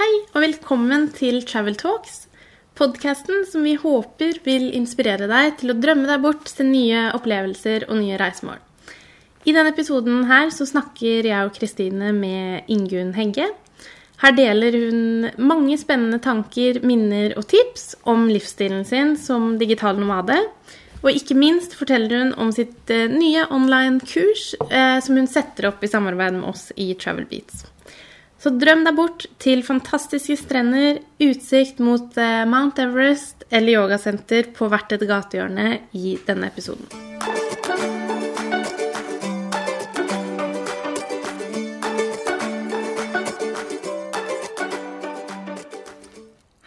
Hei og velkommen til Travel Talks, podkasten som vi håper vil inspirere deg til å drømme deg bort til nye opplevelser og nye reisemål. I denne episoden her så snakker jeg og Kristine med Ingunn Hegge. Her deler hun mange spennende tanker, minner og tips om livsstilen sin som digital nomade. Og ikke minst forteller hun om sitt eh, nye online-kurs eh, som hun setter opp i samarbeid med oss i Travel Beats. Så drøm deg bort til fantastiske strender, utsikt mot eh, Mount Everest eller yogasenter på hvert et gatehjørne i denne episoden.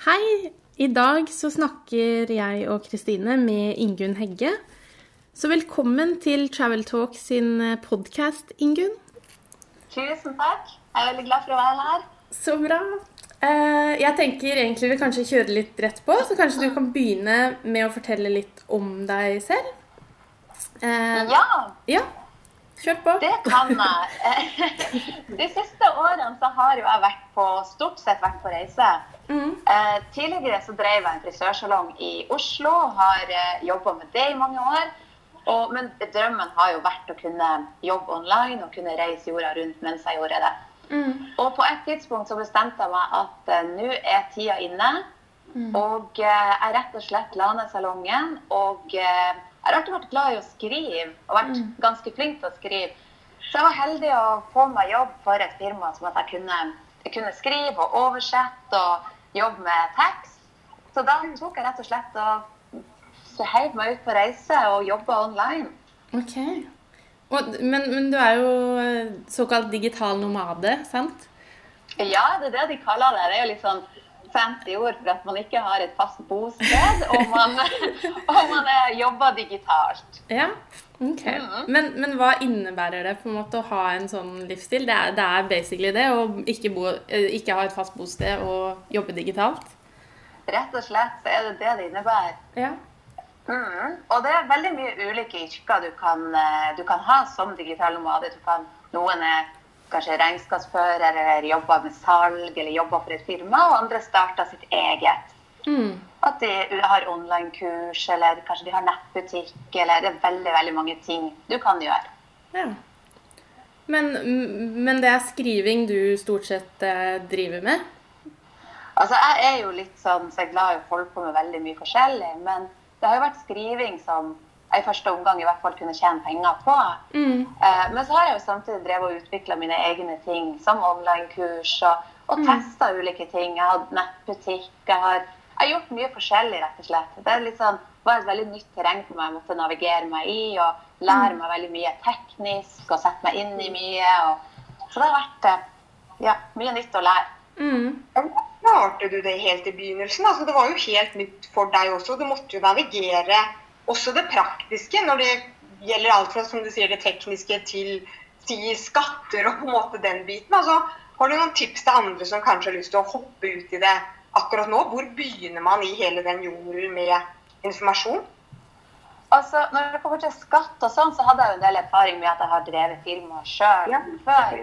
Hei! I dag så snakker jeg og Kristine med Ingunn Hegge. Så velkommen til Travel Talk sin podkast, Ingunn. Tusen takk. Jeg er veldig glad for å være her. Så bra. Eh, Jeg tenker egentlig vi kanskje kjører litt rett på, så kanskje du kan begynne med å fortelle litt om deg selv. Eh, Ja, Ja, kjør på. det kan jeg. De siste årene så har jo jeg vært på, stort sett vært på reise. Mm. Eh, Tidligere så drev jeg en frisørsalong i Oslo, har jobba med det i mange år. Og, men drømmen har jo vært å kunne jobbe online og kunne reise jorda rundt mens jeg gjorde det. Mm. Og på et tidspunkt så bestemte jeg meg at uh, nå er tida inne. Og uh, jeg rett og slett la ned salongen. Og uh, jeg har alltid vært glad i å skrive, og vært ganske flink til å skrive. Så jeg var heldig å få meg jobb for et firma som at jeg kunne, jeg kunne skrive og oversette og jobbe med tekst. Så da tok jeg rett og slett og heiv meg ut på reise og jobba online. Ok. Og, men, men du er jo eh, såkalt digital nomade, sant? Ja, det er det de kaller det. Det er jo litt sånn fancy ord for at man ikke har et fast bosted, og man, og man er- jobber digitalt. Ja. Ok. Mm. Men, men hva innebærer det på en måte å ha en sånn livsstil? Det er, det er basically det å ikke, bo, eh, ikke ha et fast bosted og jobbe digitalt? Rett og slett så er det det det innebærer. Ja. Mhm. Og det er veldig mye ulike yrker du kan, eh, du kan ha som digital nomade. Du kan, noen er kanskje regnskapsfører eller jobber med salg eller jobber for et firma, og andre starter sitt eget. Mm. At de har online-kurs, eller kanskje de har nettbutikk, eller det er veldig, veldig mange ting du kan gjøre. ja. Men, men det er skriving du stort sett eh, driver med? Altså, jeg er jo litt sånn, så jeg er glad i å holde på med veldig mye forskjellig, men det har jo vært skriving som jeg i første omgang i hvert fall kunne tjene penger på. Mm. Eh, men så har jeg jo samtidig drevet og utvikla mine egne ting, som online-kurs, og, og testa ulike ting. Jeg har hatt nettbutikk. Jeg har, jeg har gjort mye forskjellig, rett og slett. Det sånn, var et veldig nytt terreng for meg jeg måtte navigere meg i, og lære meg veldig mye teknisk, og sette meg inn i mye. Og, så det har vært eh, ja, mye nytt å lære. Mm. Klarte du det helt i begynnelsen? Altså, det var jo helt nytt for deg også. Du måtte jo navigere også det praktiske når det gjelder alt fra som du sier, det tekniske til si, skatter og på en måte den biten. Altså, har du noen tips til andre som kanskje har lyst til å hoppe ut i det akkurat nå? Hvor begynner man i hele den jungelen med informasjon? Altså, når det kommer til skatt og sånn, så hadde jeg jo en del erfaring med at jeg har drevet firma sjøl Ja. før.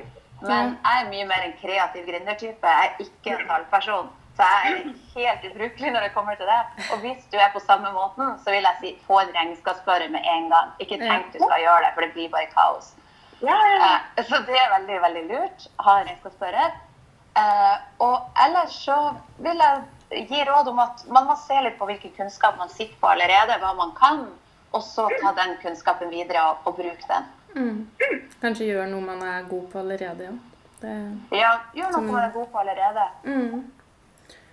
Men jeg er mye mer en kreativ gründertype. Jeg er ikke en tallperson. Så jeg er helt ubrukelig når det kommer til det. Og hvis du er på samme måten, så vil jeg si få en regnskapsfører med en gang. Ikke tenk du skal gjøre det, for det blir bare kaos. Eh, Så det er veldig, veldig lurt ha en regnskapsfører. Eh, Og ellers så vil jeg gi råd om at man må se litt på hvilken kunnskap man sitter på allerede, hva man kan, og så ta den kunnskapen videre og, og bruke den. Mm. Kanskje gjøre noe man er god på allerede, ja. Det, Ja, gjør noe man er god på allerede. mm.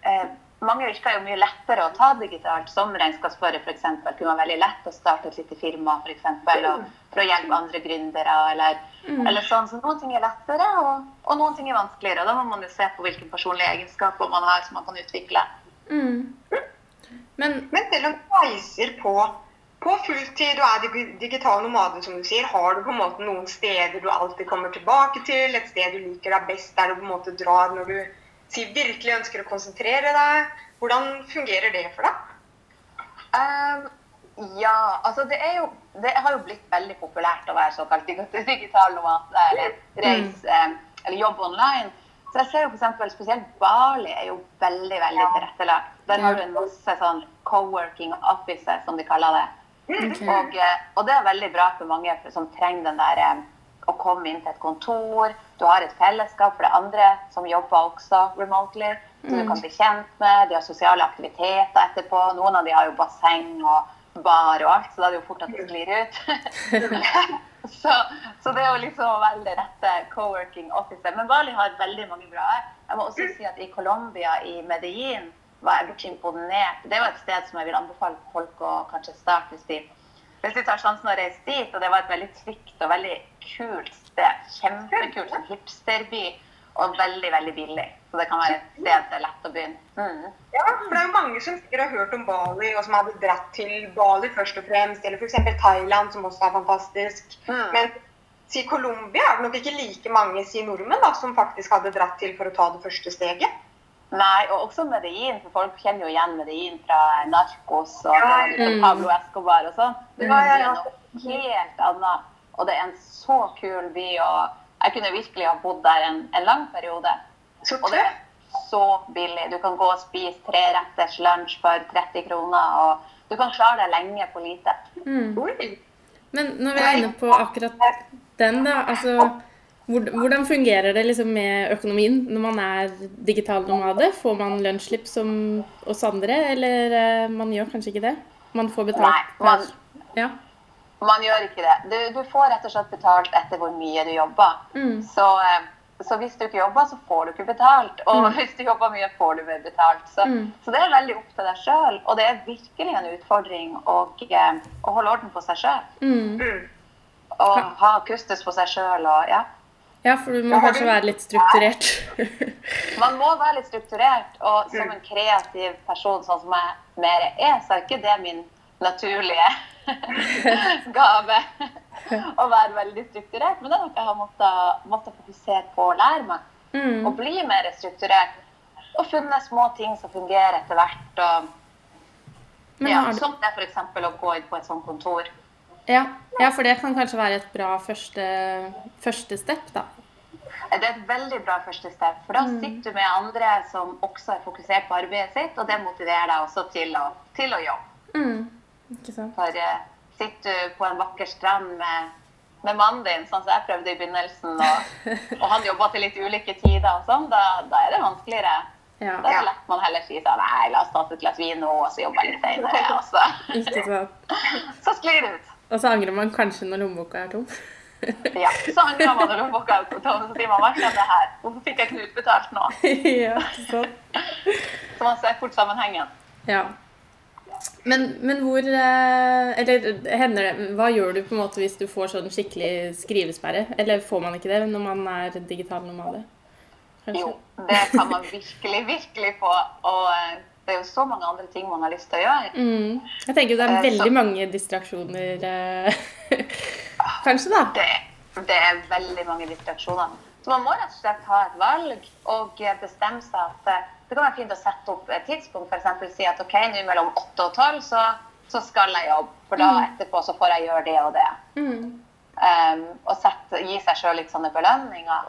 Eh, mange yrker er jo mye lettere å ta digitalt, som regnskapsfører f.eks. kunne være veldig lett å starte et lite firma for, eksempel, og, for å hjelpe andre gründere. Eller, eller sånn. Så noen ting er lettere, og, og noen ting er vanskeligere. og Da må man jo se på hvilke personlige egenskaper man har som man kan utvikle. Mm. Men Men selv om du reiser på, på fulltid og er dig- digital nomade, som du sier, har du på en måte noen steder du alltid kommer tilbake til? Et sted du liker deg best, der du på en måte drar når du sier, virkelig ønsker å konsentrere deg? Hvordan fungerer det for deg? Um, ja, altså det er jo Det har jo blitt veldig populært å være såkalt digital nomade eller reise mm. eller jobbe online. Så jeg ser jo eksempel, Spesielt Bali er jo veldig veldig tilrettelagt. Der har du en masse sånn co-working offices, som de kaller det. Ok. Og, eh, og det er veldig bra for mange som trenger den der eh, å komme inn til et kontor. Du har et fellesskap for det andre som jobber også remotely, som du kan bli kjent med. De har sosiale aktiviteter etterpå. Noen av de har jo basseng og bar og alt, så da er det jo fort at det sklir ut. så, så det er jo liksom det rette co-working office. Men Bali har veldig mange bra. Jeg må også si at i Colombia, i Medellin, var jeg blitt imponert. Det var et sted som jeg vil anbefale folk å kanskje starte hvis de, hvis de tar sjansen å reise dit. Og det var et veldig trygt og veldig kult sted. Kjempekult. En hipsterby. Og veldig, veldig billig. Så det kan være et sted det er lett å begynne. Mm. Ja, for det er jo mange som sikkert har hørt om Bali, og som hadde dratt til Bali først og fremst, eller f.eks. Thailand, som også er fantastisk. Mm. Men si Colombia er det nok ikke like mange si nordmenn da, som faktisk hadde dratt til for å ta det første steget. Nei, og også Medellin, for folk kjenner jo igjen Medellin fra Narcos og fra liksom mm. Pablo Escobar og sånn. Det var jo er noe helt annet, og det er en så kul by, og jeg kunne virkelig ha bodd der en, en lang periode. Og det er så billig. Du kan gå og spise treretters lunsj for 30 kroner, og du kan klare deg lenge på lite. Mm. Men når vi er inne på akkurat den, da. Altså, hvordan fungerer det liksom med økonomien når man er digital nomade? Får man lønnsslipp som oss andre, eller eh, man gjør kanskje ikke det? Man får betalt Nei, man- Ja. Man gjør ikke det. Du, du får rett og slett betalt etter hvor mye du jobber. Mm. Så, eh, så hvis du ikke jobber, så får du ikke betalt. Og Mm. hvis du jobber mye, får du mer betalt. Så, Mm. så det er veldig opp til deg sjøl. Og det er virkelig en utfordring å, eh, å holde orden på seg sjøl. Mm. Mm. Og ha kustus på seg sjøl og ja. Ja, for du må kanskje være litt strukturert. Man må være litt strukturert, og som en kreativ person sånn som jeg mer er, så er ikke det min naturlige gave å være veldig strukturert. Men det er noe jeg har måttet, måttet fokusere på å lære meg. Å Og bli mer strukturert. Og funnet små ting som fungerer etter hvert. Og, ja, Som det f.eks. å gå inn på et sånt kontor. Ja, ja, for det kan kanskje være et bra første, første step, da. Det er et veldig bra første step. for da sitter du med andre som også er fokusert på arbeidet sitt, og det motiverer deg også til å, til å jobbe. Mm. Ikke sant? For uh, sitter du på en vakker strand med, med mannen din, sånn som jeg prøvde i begynnelsen, og, og han jobba til litt ulike tider og sånn, da, da er det vanskeligere. Ja, Da er det lett man heller sier sånn Nei, la oss ta oss et glass vin nå, og så jobber jeg litt senere. Og så, så sklir det ut. Og så angrer man kanskje når lommeboka er tom. Ja, så angrer man når lommeboka er tom, så sier man hva skjedde her? Hvorfor fikk jeg ikke utbetalt nå? ja, så. Så man ser fort sammenhengen. Ja. Men, men hvor eh, Eller hender det Hva gjør du på en måte hvis du får sånn skikkelig skrivesperre? Eller får man ikke det når man er digital nomade? Kanskje? Jo, det kan man virkelig, virkelig få. Og eh, det er jo så mange andre ting man har lyst til å gjøre. Mm. Jeg tenker jo det er Eh, veldig så- mange distraksjoner eh, Kanskje, da. Det, det er veldig mange distraksjoner. Så man må rett og slett ha et valg og eh, bestemme seg at det kan være fint å sette opp et tidspunkt. F.eks. si at OK, nå mellom 8 og 12 så, så skal jeg jobbe. For da etterpå så får jeg gjøre det og det. Mm. Um, og sette, gi seg sjøl litt sånne belønninger.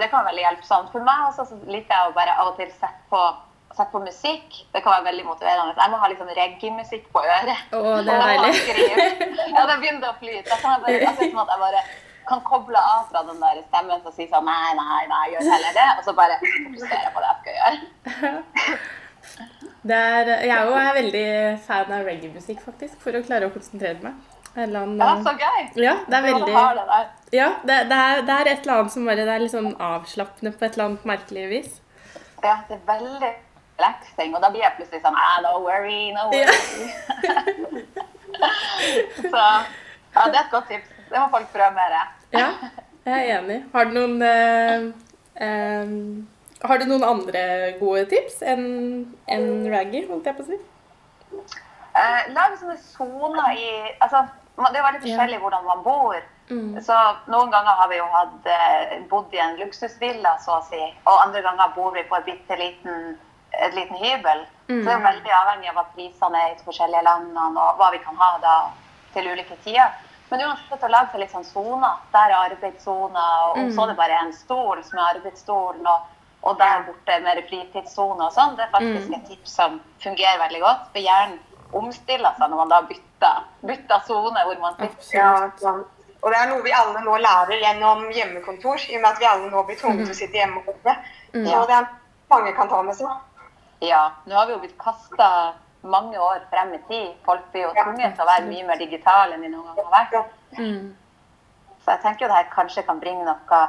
Det kan være veldig hjelpsomt. For meg også så liker jeg å bare av og til sette på, sette på musikk. Det kan være veldig motiverende. Jeg må ha litt sånn reggae-musikk på øret. Å, det er deilig. Ja, det begynner å flyte. Jeg kan bare, altså, sånn at jeg bare kan koble av fra den der stemmen og si sånn nei, nei, nei, gjør heller det. Og så bare fokusere på det jeg skal gjøre. Det er, jeg er jo veldig fan av reggae-musikk, faktisk, for å klare å konsentrere meg. Eller annen- Ja, så gøy. Ja, det er veldig det. Ja, det, det, er, det er et eller annet som bare det er litt sånn avslappende på et eller annet merkelig vis. Ja, det er veldig relaxing. Og da blir jeg plutselig sånn ah, no worry, no worry. så ja, det er et godt tips. Det må folk prøve mer. Ja, jeg er enig. Har du noen eh, eh, Har du noen andre gode tips enn en raggy, holdt jeg på å si? Eh, lag sånne soner i altså, Det er veldig forskjellig hvordan man bor. Mm. Så Noen ganger har vi jo hatt, eh, bodd i en luksusvilla, så å si. Og andre ganger bor vi på en bitte liten, et liten hybel. Mm. Så det er veldig avhengig av hva prisene er i de forskjellige landene, og hva vi kan ha da til ulike tider. Men uansett å lage seg litt sånn soner. Der er arbeidssoner, og Mm. så er det bare en stol som er arbeidsstolen, og, og der borte er mer fritidssone og sånn. Det er faktisk Mm. et tips som fungerer veldig godt. For hjernen omstiller seg når man da bytter, bytter sone hvor man sitter. Ja. Og det er noe vi alle nå lærer gjennom hjemmekontor, i og med at vi alle nå blir tvunget til å sitte hjemme. jobbe. Så det er mange kan ta med seg. Ja, nå har vi jo blitt kasta mange år frem i tid. Folk blir jo tvunget til å være mye mer digitale enn de noen gang har vært. Mm. Så jeg tenker jo det her kanskje kan bringe noe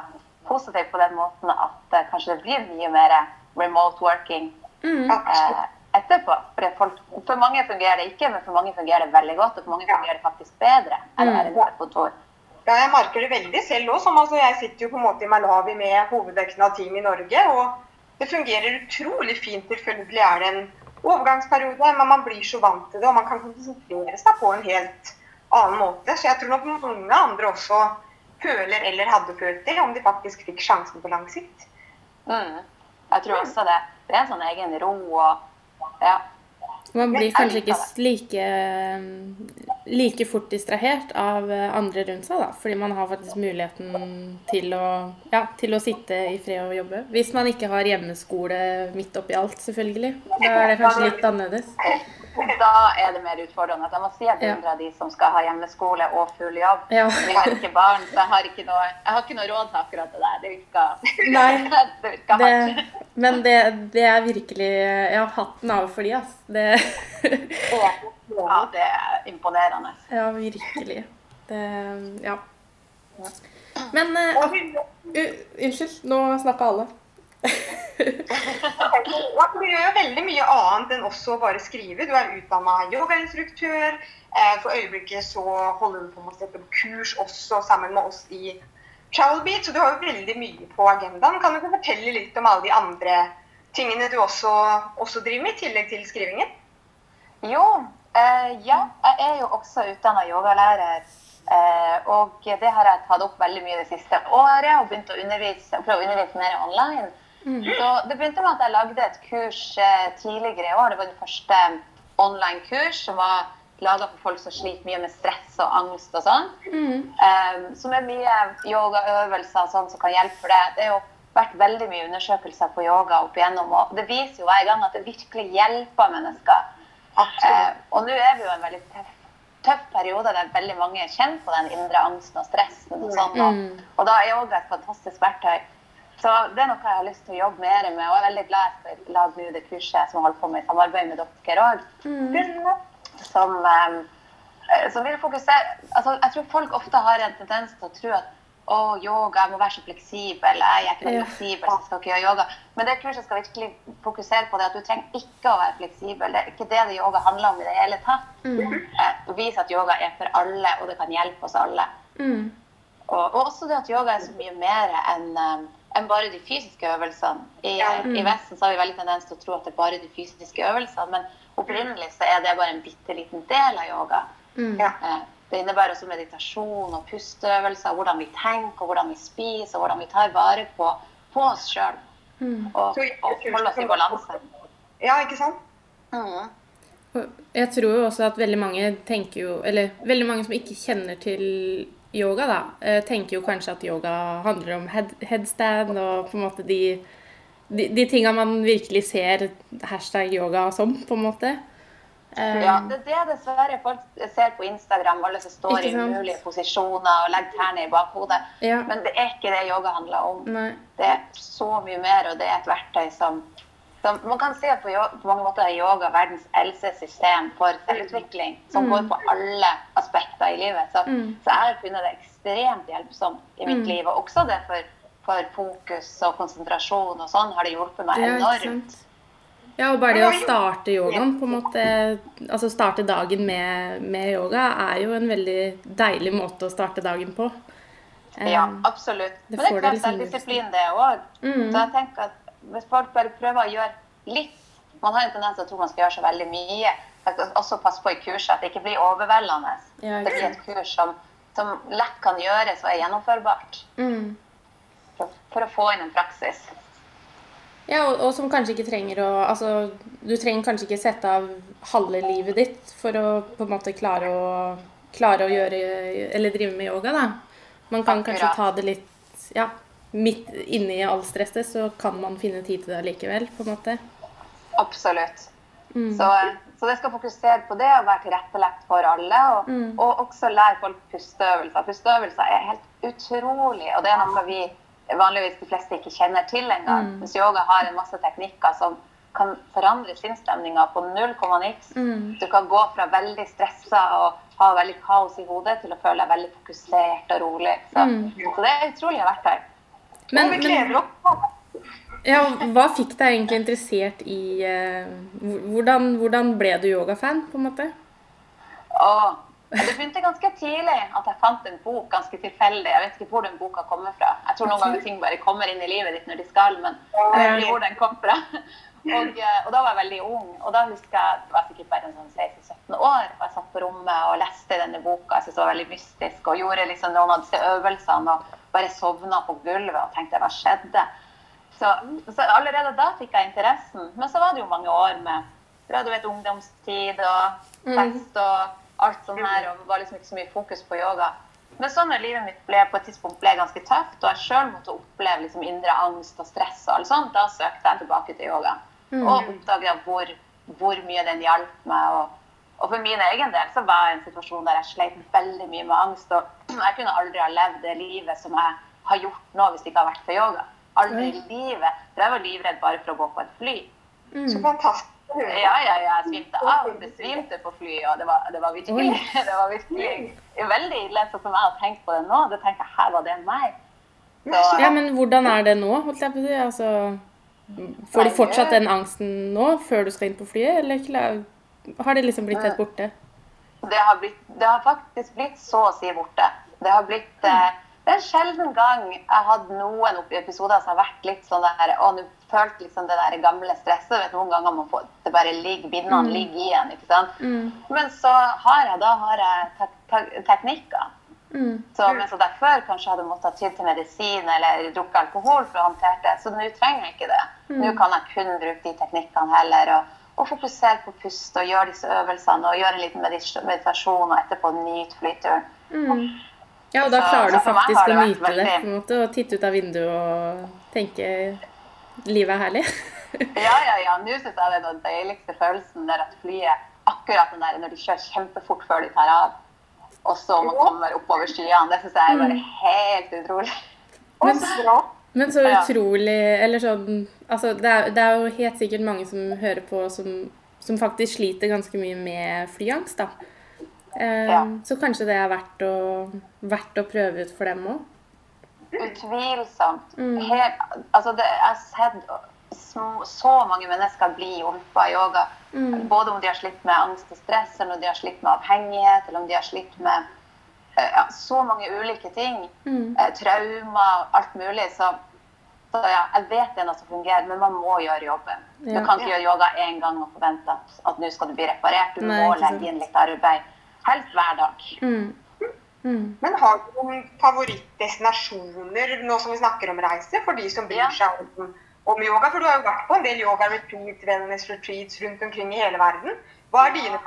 positivt på den måten at eh, kanskje det blir mye mer remote working Mm. Eh, etterpå. For, folk, for mange fungerer det ikke, men for mange fungerer det veldig godt. Og for mange fungerer det faktisk bedre enn å Mm. være på et kontor. Ja, jeg merker det veldig selv òg. Altså, jeg sitter jo på en måte i Malawi med hovedvekten av team i Norge. Og det fungerer utrolig fint. Selvfølgelig er det en overgangsperiode, men man blir så vant til det. Og man kan konsentrere seg på en helt annen måte. Så jeg tror nok mange andre også føler eller hadde følt det, om de faktisk fikk sjansen på lang sikt. Mm. Jeg tror også det. Det er en sånn egen ro og ja. Man blir kanskje ikke like, like fort distrahert av andre rundt seg, da. Fordi man har faktisk muligheten til å, ja, til å sitte i fred og jobbe. Hvis man ikke har hjemmeskole midt oppi alt, selvfølgelig. Da er det kanskje litt annerledes. Da er det mer utfordrende. Jeg må si jeg beundrer de som skal ha hjemmeskole og full jobb. Ja. Vi har ikke barn, så jeg har ikke noe, har ikke noe råd til akkurat det der. Det virker, Nei, det virker hardt. Det, men det, det er virkelig Ja, hatten av for de, altså. Det, Ja, det er imponerende. ja, virkelig. Det Ja. Men uh, uh, Unnskyld, nå snakka alle. Du gjør veldig mye annet enn også å bare skrive. Du er utdanna yogainstruktør. Eh, For øyeblikket så holder du på med å sette opp kurs også sammen med oss i Travelbeat, så du har jo veldig mye på agendaen. Kan du ikke fortelle litt om alle de andre tingene du også, også driver med, i tillegg til skrivingen? Jo, eh, ja. Jeg er jo også utdanna yogalærer. Eh, og det har jeg tatt opp veldig mye det siste året og begynt å undervise, prøve å undervise mer online. Så Det begynte med at jeg lagde et kurs eh, tidligere i år. Det var det første online-kurs som var laga for folk som sliter mye med stress og angst og sånn. Eh, som er mye yogaøvelser og sånn som kan hjelpe for det. Det har jo vært veldig mye undersøkelser på yoga opp igjennom, og det viser jo hver gang at det virkelig hjelper mennesker. Uh, og nå er vi jo en veldig tøff, tøff periode der veldig mange kjenner på den indre angsten og stressen. Og sånn, og, og da er yoga et fantastisk verktøy. Så det er noe jeg har lyst til å jobbe mer med, og jeg er veldig glad skal lage nå det kurset som jeg holder på med i samarbeid med dere òg. Som, eh, som vil fokusere altså, Jeg tror folk ofte har en tendens til å tro at å, yoga, jeg må være så fleksibel. Jeg er ikke Ja. fleksibel, så jeg skal ikke gjøre yoga. Men det kurset skal virkelig fokusere på det at du trenger ikke å være fleksibel. Det er ikke det det yoga handler om i det hele tatt. Eh, Vise at yoga er for alle, og det kan hjelpe oss alle. Mm. Og, og også det at yoga er så mye mer enn um, enn bare de fysiske øvelsene. I, I Vesten så har vi veldig tendens til å tro at det er bare de fysiske øvelsene, men opprinnelig så er det bare en bitte liten del av yoga. Ja. Eh, Det innebærer også meditasjon og pusteøvelser, hvordan vi tenker, hvordan vi spiser, og hvordan vi tar vare på, på oss sjøl. Og, og holder oss i balanse. Ja, ikke sant? Mm. Jeg tror jo også at veldig mange tenker jo Eller veldig mange som ikke kjenner til yoga, da, tenker jo kanskje at yoga handler om head, headstand og på en måte de, de, de tinga man virkelig ser hashtag yoga som, på en måte. Eh, Ja, det er det dessverre folk ser på Instagram, alle som står i umulige posisjoner og legger tærne i bakhodet. Ja. Men det er ikke det yoga handler om. Nei. Det er så mye mer, og det er et verktøy som, som Man kan si at på, på mange måter er yoga verdens eldste system for selvutvikling, som går på alle aspekter i livet. Så, så jeg har funnet det ekstremt hjelpsomt i mitt liv, og også det for, for fokus og konsentrasjon og sånn har det hjulpet meg Ja, ikke enormt. sant. Ja, og bare det å starte yogaen, på en måte Altså starte dagen med, med yoga, er jo en veldig deilig måte å starte dagen på. Eh, Ja, absolutt. det Men det er det er selvdisiplin, det òg. Mm. Så jeg tenker at hvis folk bare prøver å gjøre litt Man har en tendens til å tro man skal gjøre så veldig mye. Også passe på i kurset at det ikke blir overveldende. Ja, det blir et kurs som, som lett kan gjøres og er gjennomførbart. Mm. For, for å få inn en praksis. Ja, og, og som kanskje ikke trenger å Altså, du trenger kanskje ikke sette av halve livet ditt for å på en måte klare å klare å gjøre eller drive med yoga, da. Man kan kanskje ta det litt ja, midt inni all stresset, så kan man finne tid til det likevel, på en måte. Absolutt. Mm. Så, så det skal fokusere på det og være tilrettelagt for alle. Og, Mm. og også lære folk pusteøvelser. Pusteøvelser er helt utrolig, og det er noe vi vanligvis de fleste ikke kjenner til engang. Mm. Mens yoga har en masse teknikker som kan forandre sinnsstemninga på null komma niks. Mm. Du kan gå fra veldig stressa og ha veldig kaos i hodet til å føle deg veldig fokusert og rolig. Så, Mm. så det er utrolig verktøy. Men, vi gleder oss. ja, hva fikk deg egentlig interessert i eh, hvordan, hvordan ble du yogafan, på en måte? Å, det begynte ganske tidlig at jeg fant en bok ganske tilfeldig. Jeg vet ikke hvor den boka kommer fra. Jeg tror noen ganger ting bare kommer inn i livet ditt når de skal, men jeg vet ikke hvor den kom fra. Og, eh, og da var jeg veldig ung, og da husker jeg det var sikkert bare en sånn 16-17 år. og Jeg satt på rommet og leste denne boka. Jeg syntes det var veldig mystisk, og gjorde liksom noen av disse øvelsene og bare sovna på gulvet og tenkte hva skjedde. Så, så allerede da fikk jeg interessen. Men så var det jo mange år med fra du vet, ungdomstid og fest og alt sånt her, og var liksom ikke så mye fokus på yoga. Men så når livet mitt ble, på et tidspunkt ble ganske tøft, og jeg sjøl måtte oppleve liksom indre angst og stress, og alt sånt, da søkte jeg tilbake til yoga. Og oppdaga hvor, hvor mye den hjalp meg. Og, og for min egen del så var jeg i en situasjon der jeg sleit veldig mye med angst. Og jeg kunne aldri ha levd det livet som jeg har gjort nå hvis det ikke har vært for yoga. Aldri i livet. For jeg var livredd bare for å gå på et fly. Så fantastisk. Ja, ja, ja, jeg svimte av. Besvimte på flyet, og det var, det var virkelig det var virkelig veldig ille. Så for meg å tenke på det nå, det tenker jeg her var det meg. Så, Ja, men hvordan er det nå, holdt jeg på å si? Altså, får du fortsatt den angsten nå, før du skal inn på flyet, eller klar- har det liksom blitt helt borte? det, har blitt, det har faktisk blitt så å si borte. Det har blitt eh, Det er en sjelden gang jeg har hatt noen episoder som har vært litt sånn der Å, nå følte liksom det der gamle stresset. Vet, noen ganger man får, det bare ligger, bindene ligger igjen. ikke sant? Men så har jeg da har jeg tek tek teknikker. Mm. Så mens jeg før kanskje hadde måttet ty til medisin eller drukke alkohol for å håndtere det, så nå trenger jeg ikke det. Nå kan jeg kun bruke de teknikkene heller. og og fokusere på pust og gjøre disse øvelsene og gjøre en liten meditasjon og etterpå nyte flyturen. Mm. Ja, og da klarer du så du faktisk å nyte det, på en måte, og titte ut av vinduet og tenke livet er herlig. Ja, ja, ja. Nå syns jeg det er den deiligste følelsen der at flyet Akkurat den der når de kjører kjempefort før de tar av, og så man kommer oppover skyene. Det syns jeg er bare helt utrolig. Og så. Men så utrolig Eller sånn Altså, det er, det er jo helt sikkert mange som hører på, som, som faktisk sliter ganske mye med flyangst, da. Eh, Ja. Så kanskje det er verdt å, verdt å prøve ut for dem òg. Utvilsomt. Helt, altså det, jeg har sett så, så mange mennesker bli hjulpet av yoga. Både om de har slitt med angst og stress, eller om de har slitt med avhengighet, eller om de har slitt med ja, så mange ulike ting. Mm. traumer, alt mulig. Så, så ja, jeg vet det er noe som fungerer, men man må gjøre jobben. Du kan ikke gjøre yoga én gang og forvente at, at nå skal du bli reparert. Du Nei, må legge inn litt arbeid. Helst hver dag. Mm. Mm. Men har du noen favorittdestinasjoner nå som vi snakker om reise, for de som bryr Ja. seg om, om yoga? For du har jo vært på en del yoga-retreats, wellness-retreats rundt omkring i hele verden. Hva er dine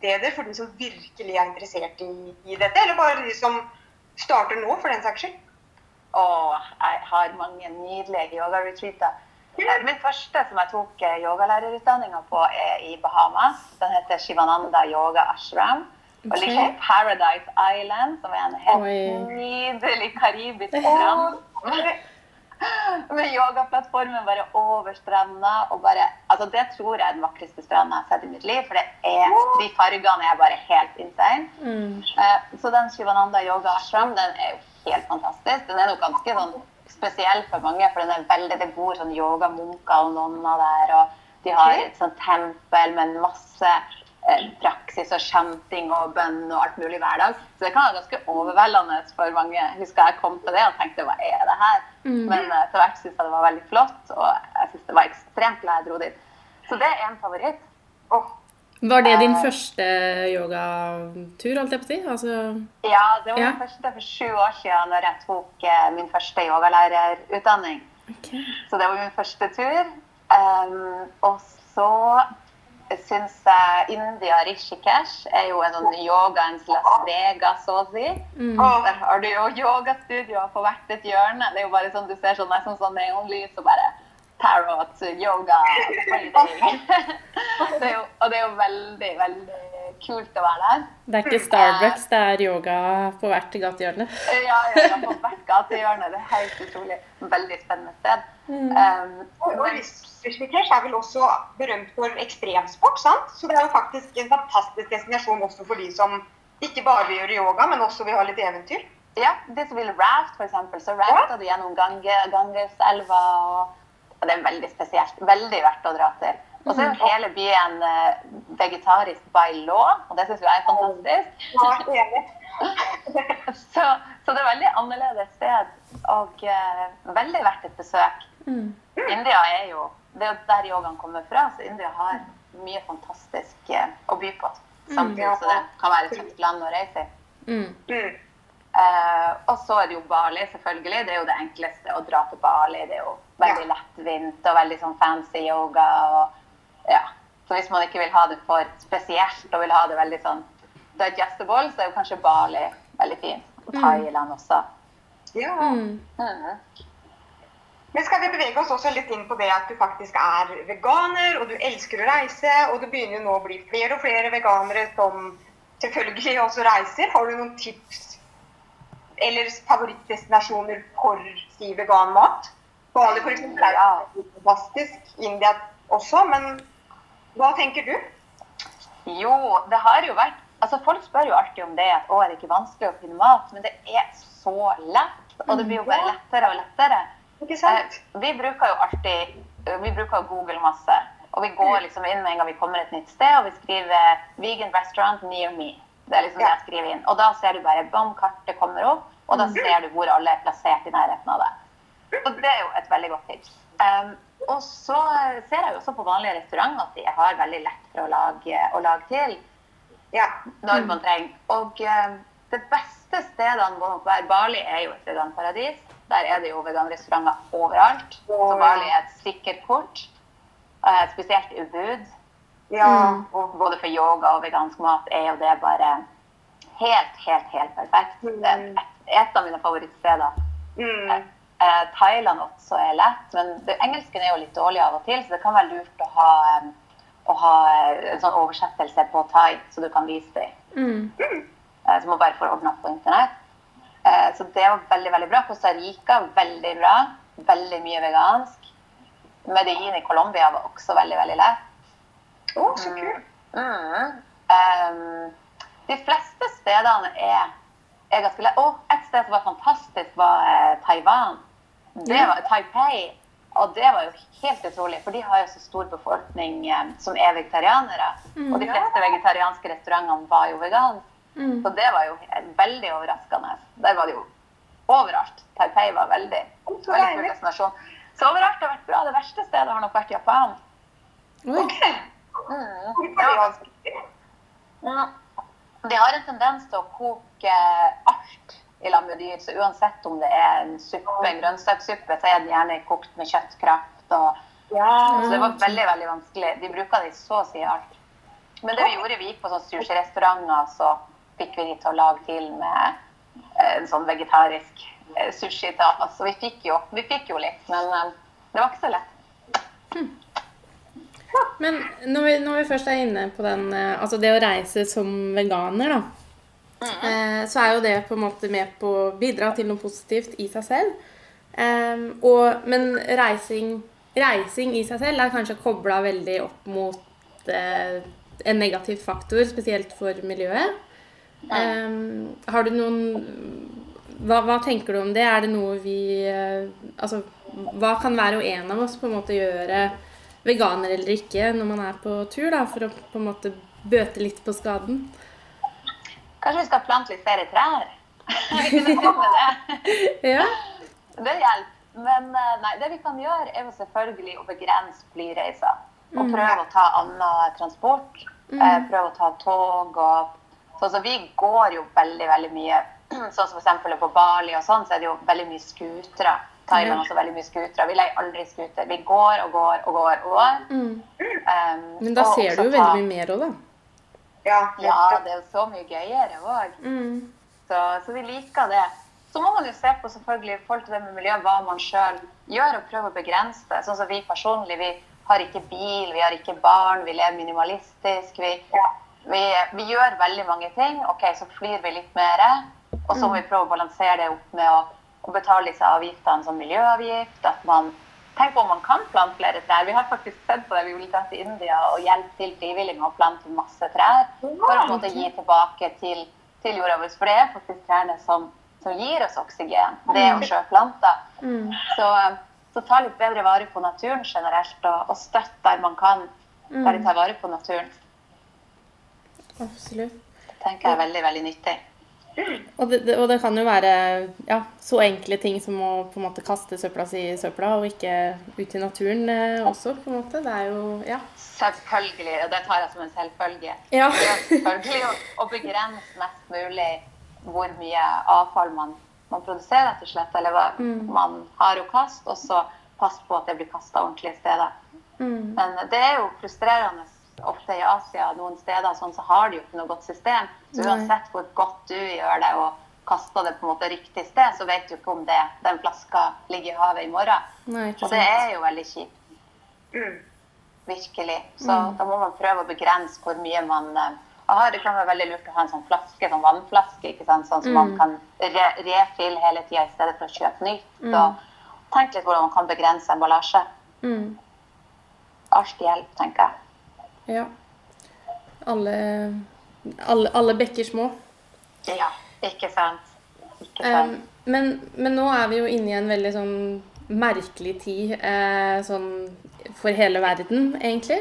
favorittsteder for de som virkelig er interessert i, i dette? Eller bare de som starter nå, for den saks skyld? Å, jeg har mange nydelige yoga-retreater. Eh, Min første som jeg tok eh, yogalærerutdanninga på, er i Bahamas. Den heter Shivananda Yoga Ashram. Og Ok. ligger på Paradise Island, som er en helt Oi. nydelig karibisk strand. Med yogaplattformen bare over stranda. Og bare, altså det tror jeg er den vakreste stranda jeg har sett i mitt liv. For det er, de fargene er bare helt insane. Mm. Eh, Så den Shivananda Yoga Ashram den er jo helt fantastisk. Den er nok ganske sånn spesiell for mange, for den er veldig, det bor sånn yogamunker og nonner der. og De har et sånt tempel med masse praksis og chanting og bønn og alt mulig hver dag. Så det kan være ganske overveldende for mange. Husker jeg kom til det og tenkte hva er det her? Men eh, etter hvert syntes jeg det var veldig flott, og jeg synes det var ekstremt glad jeg dro dit. Så det er en favoritt. Oh. Var det din Eh. første yogatur, holdt jeg på å si? Altså, Ja, det var Ja. min første for sju år siden når jeg tok eh, min første yogalærerutdanning. Okay. Så det var min første tur. Um, og så syns jeg India Rishikesh er jo en sånn yogaens Las Vegas, så å si. Mm. Der har du jo yogastudioer på hvert et hjørne. Det er jo bare sånn du ser sånn nesten sånn neonlys og bare tarot, yoga, det er jo, og det er jo veldig, veldig kult å være der. Det er ikke Starbucks, det er yoga på hvert gatehjørne. Ja, ja, ja, på hvert gatehjørne. Det er helt utrolig. Veldig spennende sted. Mm. Um, Og Rishikesh er vel også berømt for ekstremsport, sant? Så det er jo faktisk en fantastisk destinasjon også for de som ikke bare vil gjøre yoga, men også vil ha litt eventyr. ja, de som vil raft, f.eks., så rafter du gjennom Ganges, Gangeselva. Og, og det er veldig spesielt. Veldig verdt å dra til. Og så er jo hele byen eh, vegetarisk by law, og det syns jeg er fantastisk. Ja, enig. Så, så det er veldig annerledes sted, og uh, veldig verdt et besøk. Mm. India er jo Det er jo der yogaen kommer fra, så India har mye fantastisk uh, å by på. Samtidig så det kan være et tøft land å reise i. Mm. Mm. Eh, og så er det jo Bali, selvfølgelig. Det er jo det enkleste å dra til Bali. Det er jo veldig lettvint og veldig sånn fancy yoga. Og, ja. Så hvis man ikke vil ha det for spesielt og vil ha det veldig sånn digestible, så er jo kanskje Bali veldig fin. Og Thailand også. Ja. Mm. Men skal vi bevege oss også litt inn på det at du faktisk er veganer, og du elsker å reise, og det begynner jo nå å bli flere og flere veganere som selvfølgelig også reiser. Har du noen tips eller favorittdestinasjoner for si vegan mat? Bali for eksempel er jo fantastisk, India også, men hva tenker du? Jo, det har jo vært Altså, Folk spør jo alltid om det at å, er det ikke vanskelig å finne mat, men det er så lett. Og det blir jo bare lettere og lettere. Ikke sant? Eh, Vi bruker jo alltid vi bruker google masse. Og vi går liksom inn med en gang vi kommer et nytt sted, og vi skriver 'vegan restaurant near me'. Det er liksom det jeg skriver inn. Og da ser du bare bam, kartet kommer opp, og da ser du hvor alle er plassert i nærheten av det. Og det er jo et veldig godt tips. Um, og så ser jeg jo også på vanlige restauranter at de har veldig lett for å lage, å lage til Ja. når man trenger. Og eh, det beste stedene må nok være Bali er jo et veganparadis. Der er det jo veganrestauranter overalt. Så Bali er et sikkert kort. Eh, spesielt Ubud. ja. Og både for yoga og vegansk mat er jo det bare helt, helt, helt perfekt. Det er et, et av mine favorittsteder. Mm. Eh, Thailand også er lett, men det, engelsken er jo litt dårlig av og til, så det kan være lurt å ha, eh, å ha eh, en sånn oversettelse på thai, så du kan vise dem. Mm. Eh, som må bare få ordna på internett. Eh, så det var veldig veldig bra. Costa Rica veldig bra. Veldig mye vegansk. Medellin i Colombia var også veldig veldig lett. Å, så kult. Mm. Um, de fleste stedene er, er ganske lett. Og et sted som var fantastisk, var eh, Taiwan. Det var Taipei. Og det var jo helt utrolig, for de har jo så stor befolkning eh, som er vegetarianere. Og de fleste vegetarianske restaurantene var jo veganske. Mm. Så det var jo veldig overraskende. Der var det jo overalt. Taipei var veldig, kul destinasjon. Så overalt har vært bra. Det verste stedet har nok vært Japan. Okay. Ok. Mm. Ja. De har en tendens til å koke alt i lag med dyr. Så uansett om det er en suppe, en grønnsakssuppe, så er den gjerne kokt med kjøttkraft. Og, Ja. så det var veldig veldig vanskelig. De bruker det så å si alt. Men det vi gjorde, vi gikk på sånn sushirestauranter, så fikk vi de til å lage til med eh, en sånn vegetarisk eh, sushi til oss. Så vi fikk jo, vi fikk jo litt, men eh, det var ikke så lett. Men når vi, når vi først er inne på den, altså det å reise som veganer, da, så er jo det på en måte med på å bidra til noe positivt i seg selv. Em, og, men reising, reising i seg selv er kanskje kobla veldig opp mot eh, en negativ faktor, spesielt for miljøet. Em, har du noen hva, hva tenker du om det? Er det noe vi eh, Altså, hva kan hver og en av oss på en måte gjøre, veganer eller ikke, når man er på tur, da, for å på en måte bøte litt på skaden? Kanskje vi skal plante litt flere trær? Vi kunne begynt med det. Ja. Det hjelper. Men eh, nei, det vi kan gjøre, er jo selvfølgelig å begrense flyreiser. Og prøve å ta annen transport. Eh, prøve å ta tog og Sånn som vi går jo veldig, veldig mye. Sånn som f.eks. på Bali og sånn, så er det jo veldig mye scootere. Thailand også veldig mye scootere. Vi leier aldri scooter. Vi går og går og går og går. Mm. Um, Men da ser du jo veldig mye mer òg, da. Ja, Ja, det er jo så mye gøyere òg. Mm. Så, så vi liker det. Så må man jo se på selvfølgelig i forhold til det med miljø, hva man sjøl gjør, og prøve å begrense det. Sånn som vi personlig, vi har ikke bil, vi har ikke barn, vi lever minimalistisk. Vi, vi, vi gjør veldig mange ting. OK, så flyr vi litt mer, og så må vi prøve å balansere det opp med å, å betale disse avgiftene som miljøavgift. At man Tenk på om man kan plante flere trær. Vi har faktisk sett på det. Vi vil dra til India og hjelpe til frivillig med å plante masse trær. For å måtte gi tilbake til, til jorda vår. For det er faktisk trærne som, som gir oss oksygen. Det og sjøplanter. Mm. Så, så ta litt bedre vare på naturen generelt, og, og støtt der man kan. Der de tar vare på naturen. Absolutt. Det tenker jeg er veldig, veldig nyttig. Og det, og det kan jo være ja, så enkle ting som å på en måte kaste søpla si i søpla, og ikke ut i naturen eh, også, på en måte. Det er jo Ja. Selvfølgelig, og det tar jeg som en selvfølge. Ja. Det er selvfølgelig å, å begrense mest mulig hvor mye avfall man, man produserer, rett og slett, eller hva man har å kaste, og så passe på at det blir kasta ordentlige steder. Mm. Men det er jo frustrerende ofte i Asia, noen steder sånn, så har de jo ikke noe godt system. Så uansett hvor godt du gjør det og kaster det på en måte riktig sted, så vet du ikke om det, den flaska ligger i havet i morgen. Nei, Og det er jo veldig kjipt. Mm. Virkelig. Så da må man prøve å begrense hvor mye man eh. Det kan være veldig lurt å ha en sånn flaske, sånn vannflaske, ikke sant? sånn som man kan re refille hele tida i stedet for å kjøpe nytt. Og tenk litt hvordan man kan begrense emballasje. Mm. Alt hjelper, tenker jeg. Ja. Alle, alle, alle bekker små. Ja, ikke sant. Ikke Um, sant. men, men nå er vi jo inne i en veldig sånn merkelig tid eh, sånn for hele verden, egentlig.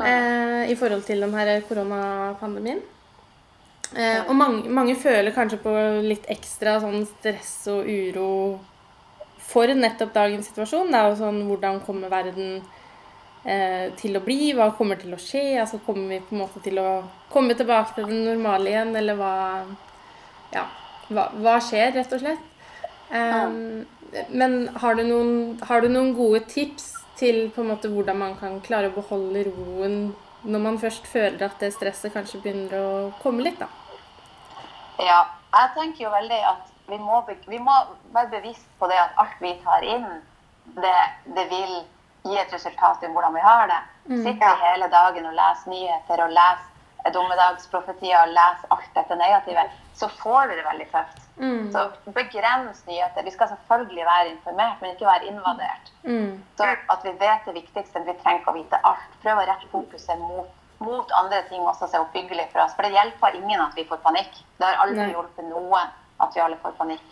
Eh, I forhold til den her koronapandemien. Eh, og mange, mange føler kanskje på litt ekstra sånn stress og uro for nettopp dagens situasjon. Det er jo sånn hvordan kommer verden eh, til å bli? Hva kommer til å skje? Altså Kommer vi på en måte til å komme tilbake til det normale igjen, eller hva Ja, hva, hva skjer, rett og slett? Um, men har du, noen, har du noen gode tips til på en måte hvordan man kan klare å beholde roen når man først føler at det stresset kanskje begynner å komme litt, da? Ja, jeg tenker jo veldig at vi må, vi må være bevisst på det at alt vi tar inn, det, det vil gi et resultat i hvordan vi har det. Sitte vi hele dagen og lese nyheter og lese dommedagsprofetier og lese alt dette negative, så får vi det veldig tøft. Så begrens nyheter. Vi skal selvfølgelig være informert, men ikke være invadert. Mm. Så at vi vet det viktigste, vi trenger ikke å vite alt. Prøv å rette fokuset mot, mot andre ting også som er oppbyggelig for oss. For det hjelper ingen at vi får panikk. Det har aldri hjulpet noen at vi alle får panikk.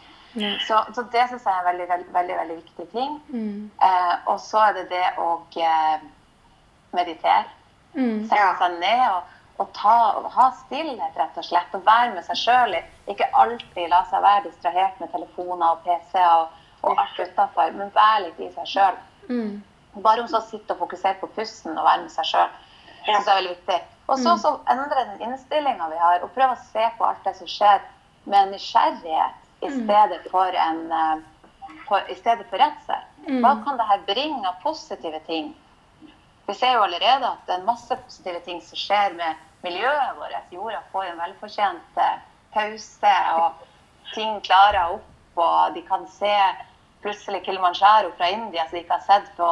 Så, så det syns jeg er en veldig, veldig, veldig, veldig viktig ting. Mm. Eh, og så er det det å eh, meditere. Mm. Sette Ja. seg ned og, og ta, ha stillhet, rett og slett. Og være med seg sjøl. Ikke alltid la seg være distrahert med telefoner og PC-er og, og alt utafor, men være litt i seg sjøl. Mm. Bare om så å sitte og fokusere på pusten og være med seg sjøl. Det er veldig viktig. Og så så endre den innstillinga vi har, og prøve å se på alt det som skjer med en nysgjerrighet i stedet for en eh, for, i stedet for redsel. Hva kan det her bringe av positive ting? Vi ser jo allerede at det er masse positive ting som skjer med miljøet vårt. Jorda får en velfortjent eh, pause, og ting klarer opp, og de kan se plutselig Kilimanjaro fra India som de ikke har sett på,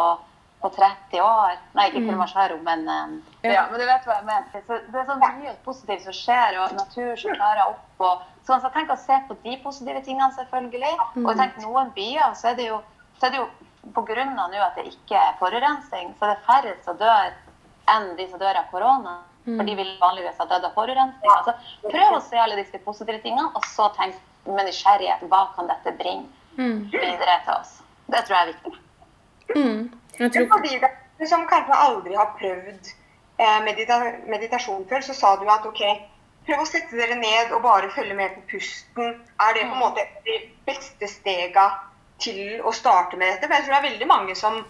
på 30 år. Nei, ikke Kilimanjaro, men eh, Ja. ja. men du vet hva jeg mener. Så det er sånn mye positivt som skjer, og natur som klarer opp. Og, sånn, så tenk å se på de positive tingene, selvfølgelig. Og tenk noen byer, så er det jo, så er det jo på grunn av nå at det ikke er forurensning, så er det færre som dør enn de som dør av korona. For de vil vanligvis ha dødd av forurensning. Altså, prøv å se alle disse positive tingene, og så tenk med nysgjerrighet hva kan dette bringe Mm. videre til oss. Det tror jeg er viktig. Mm. Jeg tror Fordi det der som kanskje aldri har prøvd eh, medita meditasjon før, så sa du at ok, prøv å sette dere ned og bare følge med på pusten. Er det på en måte de beste stega til å starte med dette? For jeg tror det er veldig mange som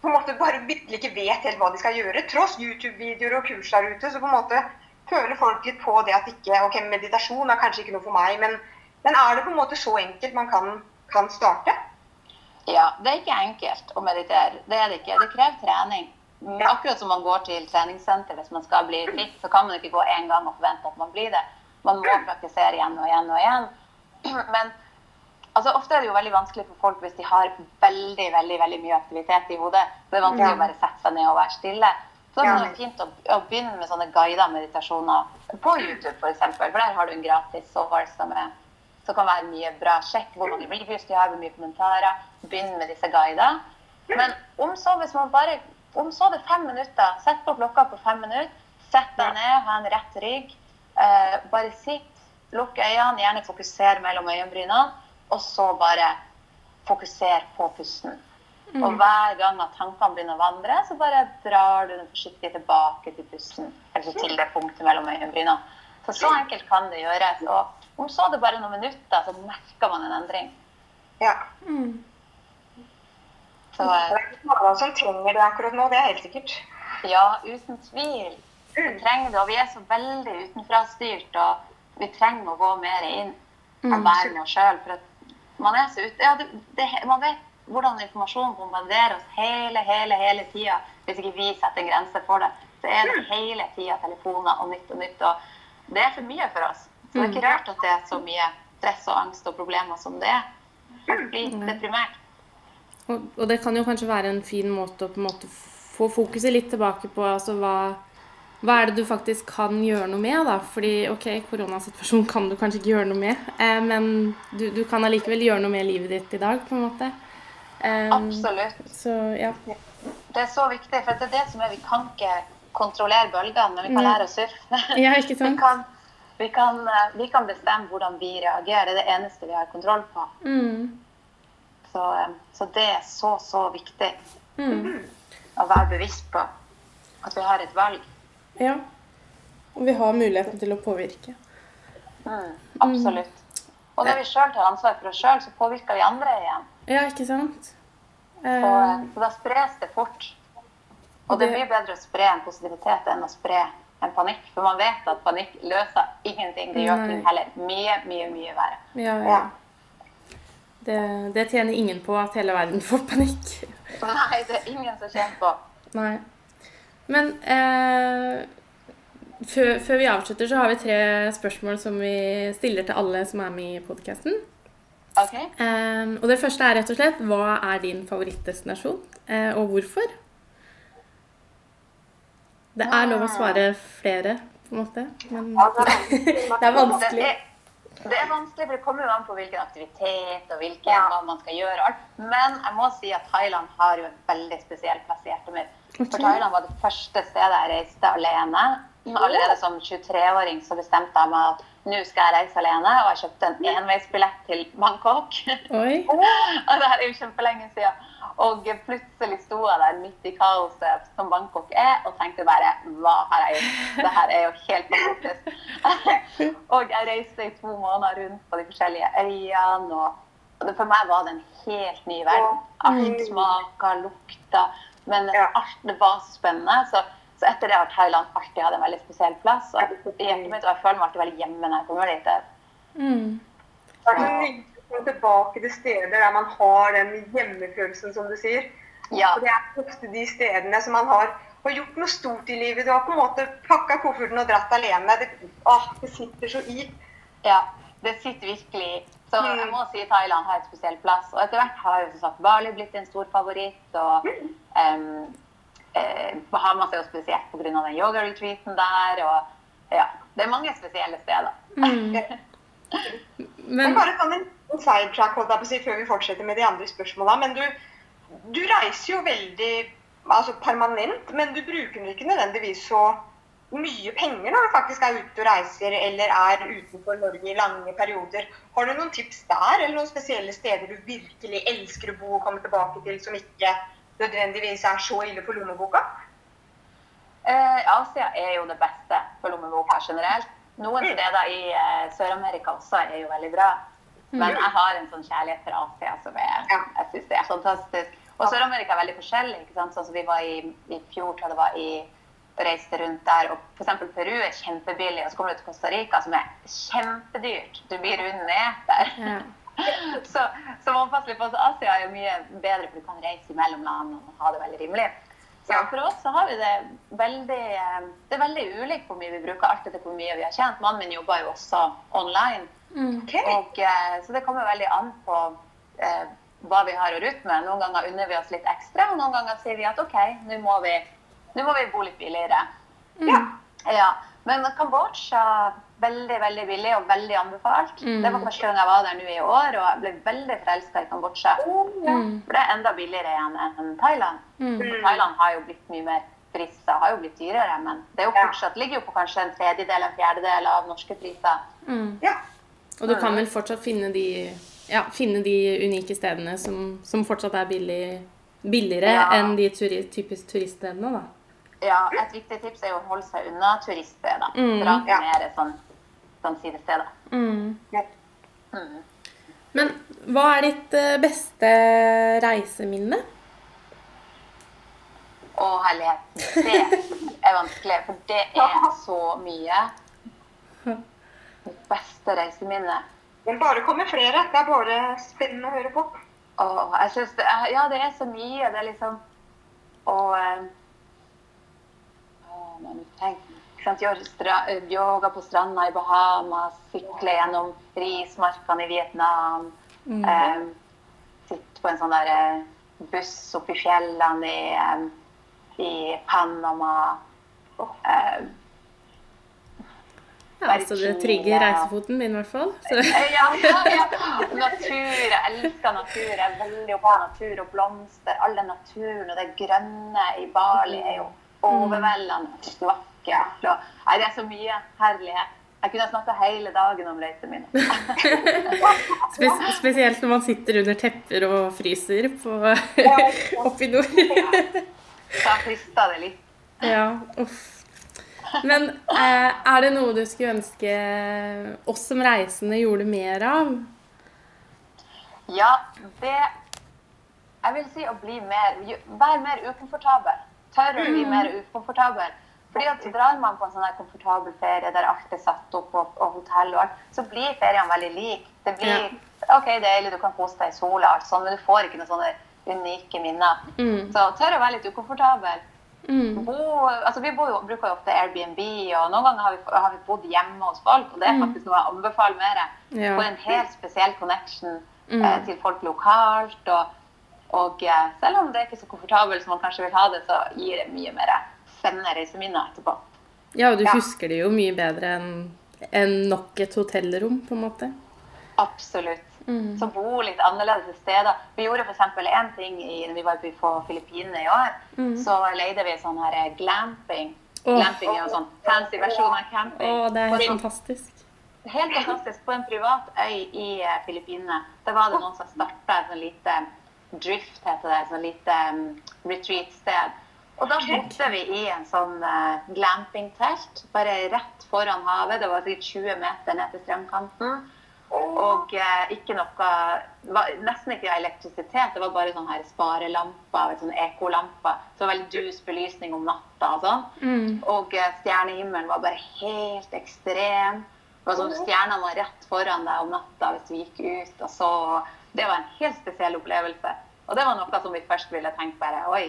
på en måte bare virkelig ikke vet helt hva de skal gjøre. Tross YouTube-videoer og kurs der ute, så på en måte føler folk litt på det at ikke, ok, meditasjon er kanskje ikke noe for meg, men, men er det på en måte så enkelt man kan, kan starte? Ja, det er ikke enkelt å meditere. Det er det ikke. Det krever trening. Akkurat som man går til treningssenter hvis man skal bli fit, så kan man ikke gå én gang og forvente at man blir det. Man må praktisere igjen og igjen og igjen. Men altså, ofte er det jo veldig vanskelig for folk hvis de har veldig veldig, veldig mye aktivitet i hodet. Det er vanskelig å bare sette seg ned og være stille. Så det er fint å, å, begynne med sånne guidede meditasjoner på YouTube f.eks. For, for der har du en gratis sovelse. som, er, som kan være mye bra. Sjekk hvor mange reviews de har, hvor mye kommentarer. Begynn med disse guidene. Men om så, hvis man bare, om så det fem minutter, sett på klokka på fem minutter. Sett deg ned, ha en rett rygg. Eh, bare sitt, lukk øynene, gjerne fokuser mellom øyenbrynene. Og så bare fokuser på pusten. Mm. Og hver gang at tankene begynner å vandre, så bare drar du den forsiktig tilbake til pusten. Eller til det punktet mellom øyenbrynene. Så så enkelt kan det gjøres. Og om så det bare noen minutter, så merker man en endring. Ja. Mm. Så, det er ikke mange som trenger det akkurat nå, det er helt sikkert. Ja, uten tvil. Vi mm. trenger det, og vi er så veldig utenfrastyrt, og vi trenger å gå mer inn og mm. være med oss sjøl. For at man er så ute ja, det, det, Man vet hvordan informasjonen bombarderer oss hele, hele, hele tida. Hvis ikke vi setter en grense for det, så er det hele tida telefoner og nytt og nytt. Og det er for mye for oss. Så det er ikke mm. rart at det er så mye stress og angst og problemer som det er. Folk blir deprimert. Og, og, det kan jo kanskje være en fin måte å på en måte få fokuset litt tilbake på altså hva, hva er det du faktisk kan gjøre noe med? da? Fordi ok, koronasituasjonen kan du kanskje ikke gjøre noe med, eh, men du, du kan allikevel gjøre noe med livet ditt i dag. på en måte. Um, Absolutt. Så, ja. Det er så viktig, for det er det som er Vi kan ikke kontrollere bølgene, men vi kan mm. lære å surfe. Ja, ikke sant? vi, kan, vi, kan, eh, vi, kan, bestemme hvordan vi reagerer. Det er det eneste vi har kontroll på. Mm. Så, eh, så, det er så, så viktig mm. å være bevisst på at vi har et valg. Ja. Og vi har muligheten til å påvirke. Mm, absolutt. Og når vi sjøl tar ansvar for oss sjøl, så påvirker vi andre igjen. Ja, ikke sant? Så, eh, så da spres det fort. Og det er mye bedre å spre en positivitet enn å spre en panikk. For man vet at panikk løser ingenting. Det gjør ting heller mye, mye, mye verre. Ja, ja. Det, det, tjener ingen på at hele verden får panikk. Nei, det er ingen som tjener på. Nei. Men eh, før, før, vi avslutter, så har vi tre spørsmål som vi stiller til alle som er med i podkasten. Okay. Eh, og det første er rett og slett hva er din favorittdestinasjon, eh, og hvorfor? Det er lov å svare flere, på en måte, men det er vanskelig. Det er, det er vanskelig, for det kommer jo an på hvilken aktivitet og hvilken ja. hva man skal gjøre. Men jeg må si at Thailand har jo en veldig spesiell plass i hjertet mitt. Okay. For Thailand var det første stedet jeg reiste alene. Allerede som 23-åring så bestemte jeg meg at nå skal jeg reise alene, og jeg kjøpte en enveisbillett til Bangkok. Oi. og det her er jo kjempelenge siden. Og plutselig sto jeg der midt i kaoset som Bangkok er, og tenkte bare Hva har jeg gjort? Det her er jo helt fantastisk. og jeg reiste i to måneder rundt på de forskjellige øyene. og For meg var det en helt ny verden. Alt smaka, lukta. Men alt det var spennende. Så så etter det har Thailand alltid hatt en veldig spesiell plass. Og i hjertet mitt, og jeg føler meg alltid veldig hjemme når jeg kommer dit. Mm. Det er tilbake til steder der man har den hjemmefølelsen, som du sier. Ja. Og det er ofte de stedene som man har, har gjort noe stort i livet. Du har på en måte pakka kofferten og dratt alene. Det, åh, det sitter så i. Ja, det sitter virkelig i. Så mm. jeg må si Thailand har et spesiell plass. Og etter hvert har jo som sagt Bali blitt en stor favoritt. og um, eh, Bahamas er jo spesielt pga. den yoga-retreaten der. og ja, Det er mange spesielle steder. Mm. Men bare sånn en sidetrack holdt jeg på å si, før vi fortsetter med de andre spørsmåla. Men du, du, reiser jo veldig altså permanent, men du bruker ikke nødvendigvis så mye penger når du faktisk er ute og reiser eller er utenfor Norge i lange perioder. Har du noen tips der, eller noen spesielle steder du virkelig elsker å bo og komme tilbake til, som ikke nødvendigvis er så ille for lommeboka? Eh, Asia er jo det beste for lommeboka generelt. Noen mm. steder i eh, Sør-Amerika også er jo veldig bra. Men mm. jeg har en sånn kjærlighet for Asia som er, jeg synes det er fantastisk. Og Sør-Amerika er veldig forskjellig. ikke sant? Sånn som vi var i, i fjor, tror jeg det var i reiste rundt der. og F.eks. Peru er kjempebillig, og så kommer du til Costa Rica, som er kjempedyrt. Du blir ruinert der. Ja. så, så man passer litt på. at Asia er jo mye bedre, for du kan reise mellom land og ha det veldig rimelig. Så for oss så har vi det veldig eh, Det er veldig ulikt hvor mye vi bruker alt etter hvor mye vi har tjent. Mannen min jobber jo også online. Ok. Og, eh, så det kommer veldig an på eh, hva vi har å rutte med. Noen ganger unner vi oss litt ekstra, og noen ganger sier vi at OK, nå må vi, nå må vi bo litt billigere. Ja. Ja, Men Kambodsja veldig veldig billig og veldig anbefalt. Mm. Det var første gang jeg var der nå i år, og jeg ble veldig forelska i Kambodsja. Mm. For det er enda billigere igjen enn Thailand. Mm. Thailand har jo blitt mye mer priser, har jo blitt dyrere, men det er jo fortsatt, ligger jo på kanskje en tredjedel, en fjerdedel av norske priser. Mm. ja. Og du kan vel fortsatt finne de, ja, finne de unike stedene som, som fortsatt er billig, billigere Ja. enn de turi, typisk turiststedene, da. Ja, Et viktig tips er jo å holde seg unna turiststeder. Mm. Dra til mer sånn, sånn sidesteder. Mm. Mm. Men hva er ditt eh, beste reiseminne? Å, herlighet. Det er vanskelig, for det er så mye. Mitt beste reiseminne. Men bare kommer flere. Det er bare spennende å høre på. Åh, jeg synes det er, ja, det er så mye. Det er liksom Og eh, sant, Gjøre yoga på stranda i Bahamas, sykle gjennom rismarkene i Vietnam. Mm. Eh, sitte på en sånn der eh, buss oppe i fjellene i, eh, i Panama. Eh, Ja, altså det trigger reisefoten min, i hvert fall. Så. Ja, ja, ja. Natur. Jeg elsker natur. Jeg er veldig opptatt av natur og blomster. All den naturen og det grønne i Bali er jo overveldende vakkert. Nei, det er så mye herlighet. Jeg kunne snakka hele dagen om reisene mine. Spes spesielt når man sitter under tepper og fryser på, oppe i nord. Jeg frista det litt. Ja, uff. Men eh, er det noe du skulle ønske oss som reisende gjorde mer av? Ja, det Jeg vil si å bli mer Vær mer ukomfortabel. Tørre å bli mer ukomfortabel. Fordi at Drar man på en sånn her komfortabel ferie der alt er satt opp og, og hotell og alt, så blir feriene veldig like. Det blir OK, deilig, du kan kose deg i sola, alt sånt, men du får ikke noen sånne unike minner. Mm. Så tør å være litt ukomfortabel. Mm. Bo, altså vi bor jo, bruker jo ofte Airbnb, og noen ganger har vi, har vi bodd hjemme hos folk. Og det er faktisk noe jeg anbefaler mer. Ja. Få en helt spesiell connection Mm. eh, til folk lokalt. Og, og eh, selv om det er ikke så komfortabelt som man kanskje vil ha det, så gir det mye mer spennende reiseminner etterpå. Ja, og du Ja. husker det jo mye bedre enn enn nok et hotellrom, på en måte. Absolutt. Mm. Som bor litt annerledes steder. Vi gjorde f.eks. én ting i, når vi var på Filippinene i år. Mm. Så leide vi sånn her eh, glamping. Oh. Glamping er jo sånn fancy versjon av camping. Å, det er helt sånn fantastisk. Helt fantastisk. På en privat øy i eh, Filippinene. Der var det noen som starta et sånn lite drift, heter det. Et sånn lite um, retreat-sted. Og da bodde vi i en sånn uh, glampingtelt bare rett foran havet. Det var sikkert 20 meter ned til strandkanten. Og eh, ikke noe var, Nesten ikke elektrisitet. Det var bare sånne her sparelamper, sånne ekolamper. Så det var veldig dus belysning om natta og sånn. Mm. Og eh, stjernehimmelen var bare helt ekstrem. Det var sånn Stjernene var rett foran deg om natta hvis du gikk ut. og så, Det var en helt spesiell opplevelse. Og det var noe som vi først ville tenke bare Oi,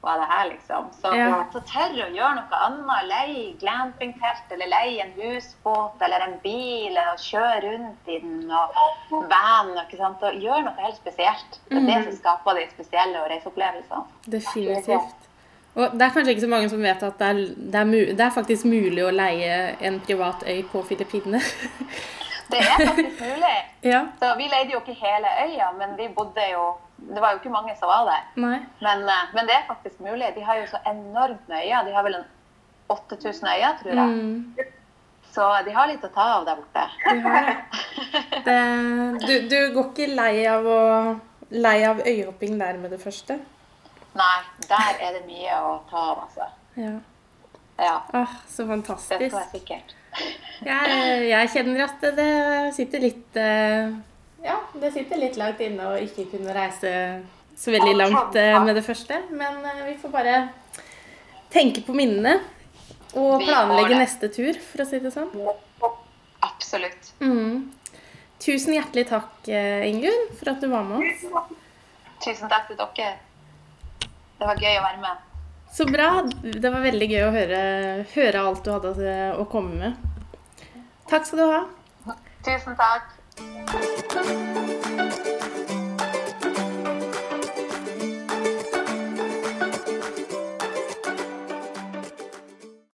hva er det her, liksom? Så, Ja. så tørre å gjøre noe annet. Leie glampingtelt, eller leie en husbåt eller en bil, og kjøre rundt i den, og van. ikke sant? Og gjøre noe helt spesielt. Det er det som skaper de spesielle reiseopplevelsene. Definitivt. Og det er kanskje ikke så mange som vet at det er, det er, det er faktisk mulig å leie en privat øy på Filippinene. Det er faktisk mulig. ja. Så vi leide jo ikke hele øya, men vi bodde jo Det var jo ikke mange som var der. Men, eh, men det er faktisk mulig. De har jo så enormt med øyer. De har vel en 8000 øyer, tror jeg. Mm. Så de har litt å ta av der borte. De har det. det du, du går ikke lei av, å, lei av øyehopping der med det første? Nei, der er det mye å ta av, altså. Ja. Ja, Ah, så det fantastisk. tror jeg sikkert. Jeg, jeg kjenner at det, sitter litt eh, Ja, det sitter litt langt inne å ikke kunne reise så veldig langt eh, med det første. Men eh, vi får bare tenke på minnene og planlegge neste tur, for å si det sånn. Absolutt. Mm. Tusen hjertelig takk, Ingunn, for at du var med oss. Tusen takk til dere. Det var gøy å være med. Så bra. Det var veldig gøy å høre, høre alt du hadde å komme med. Takk skal du ha. Tusen takk.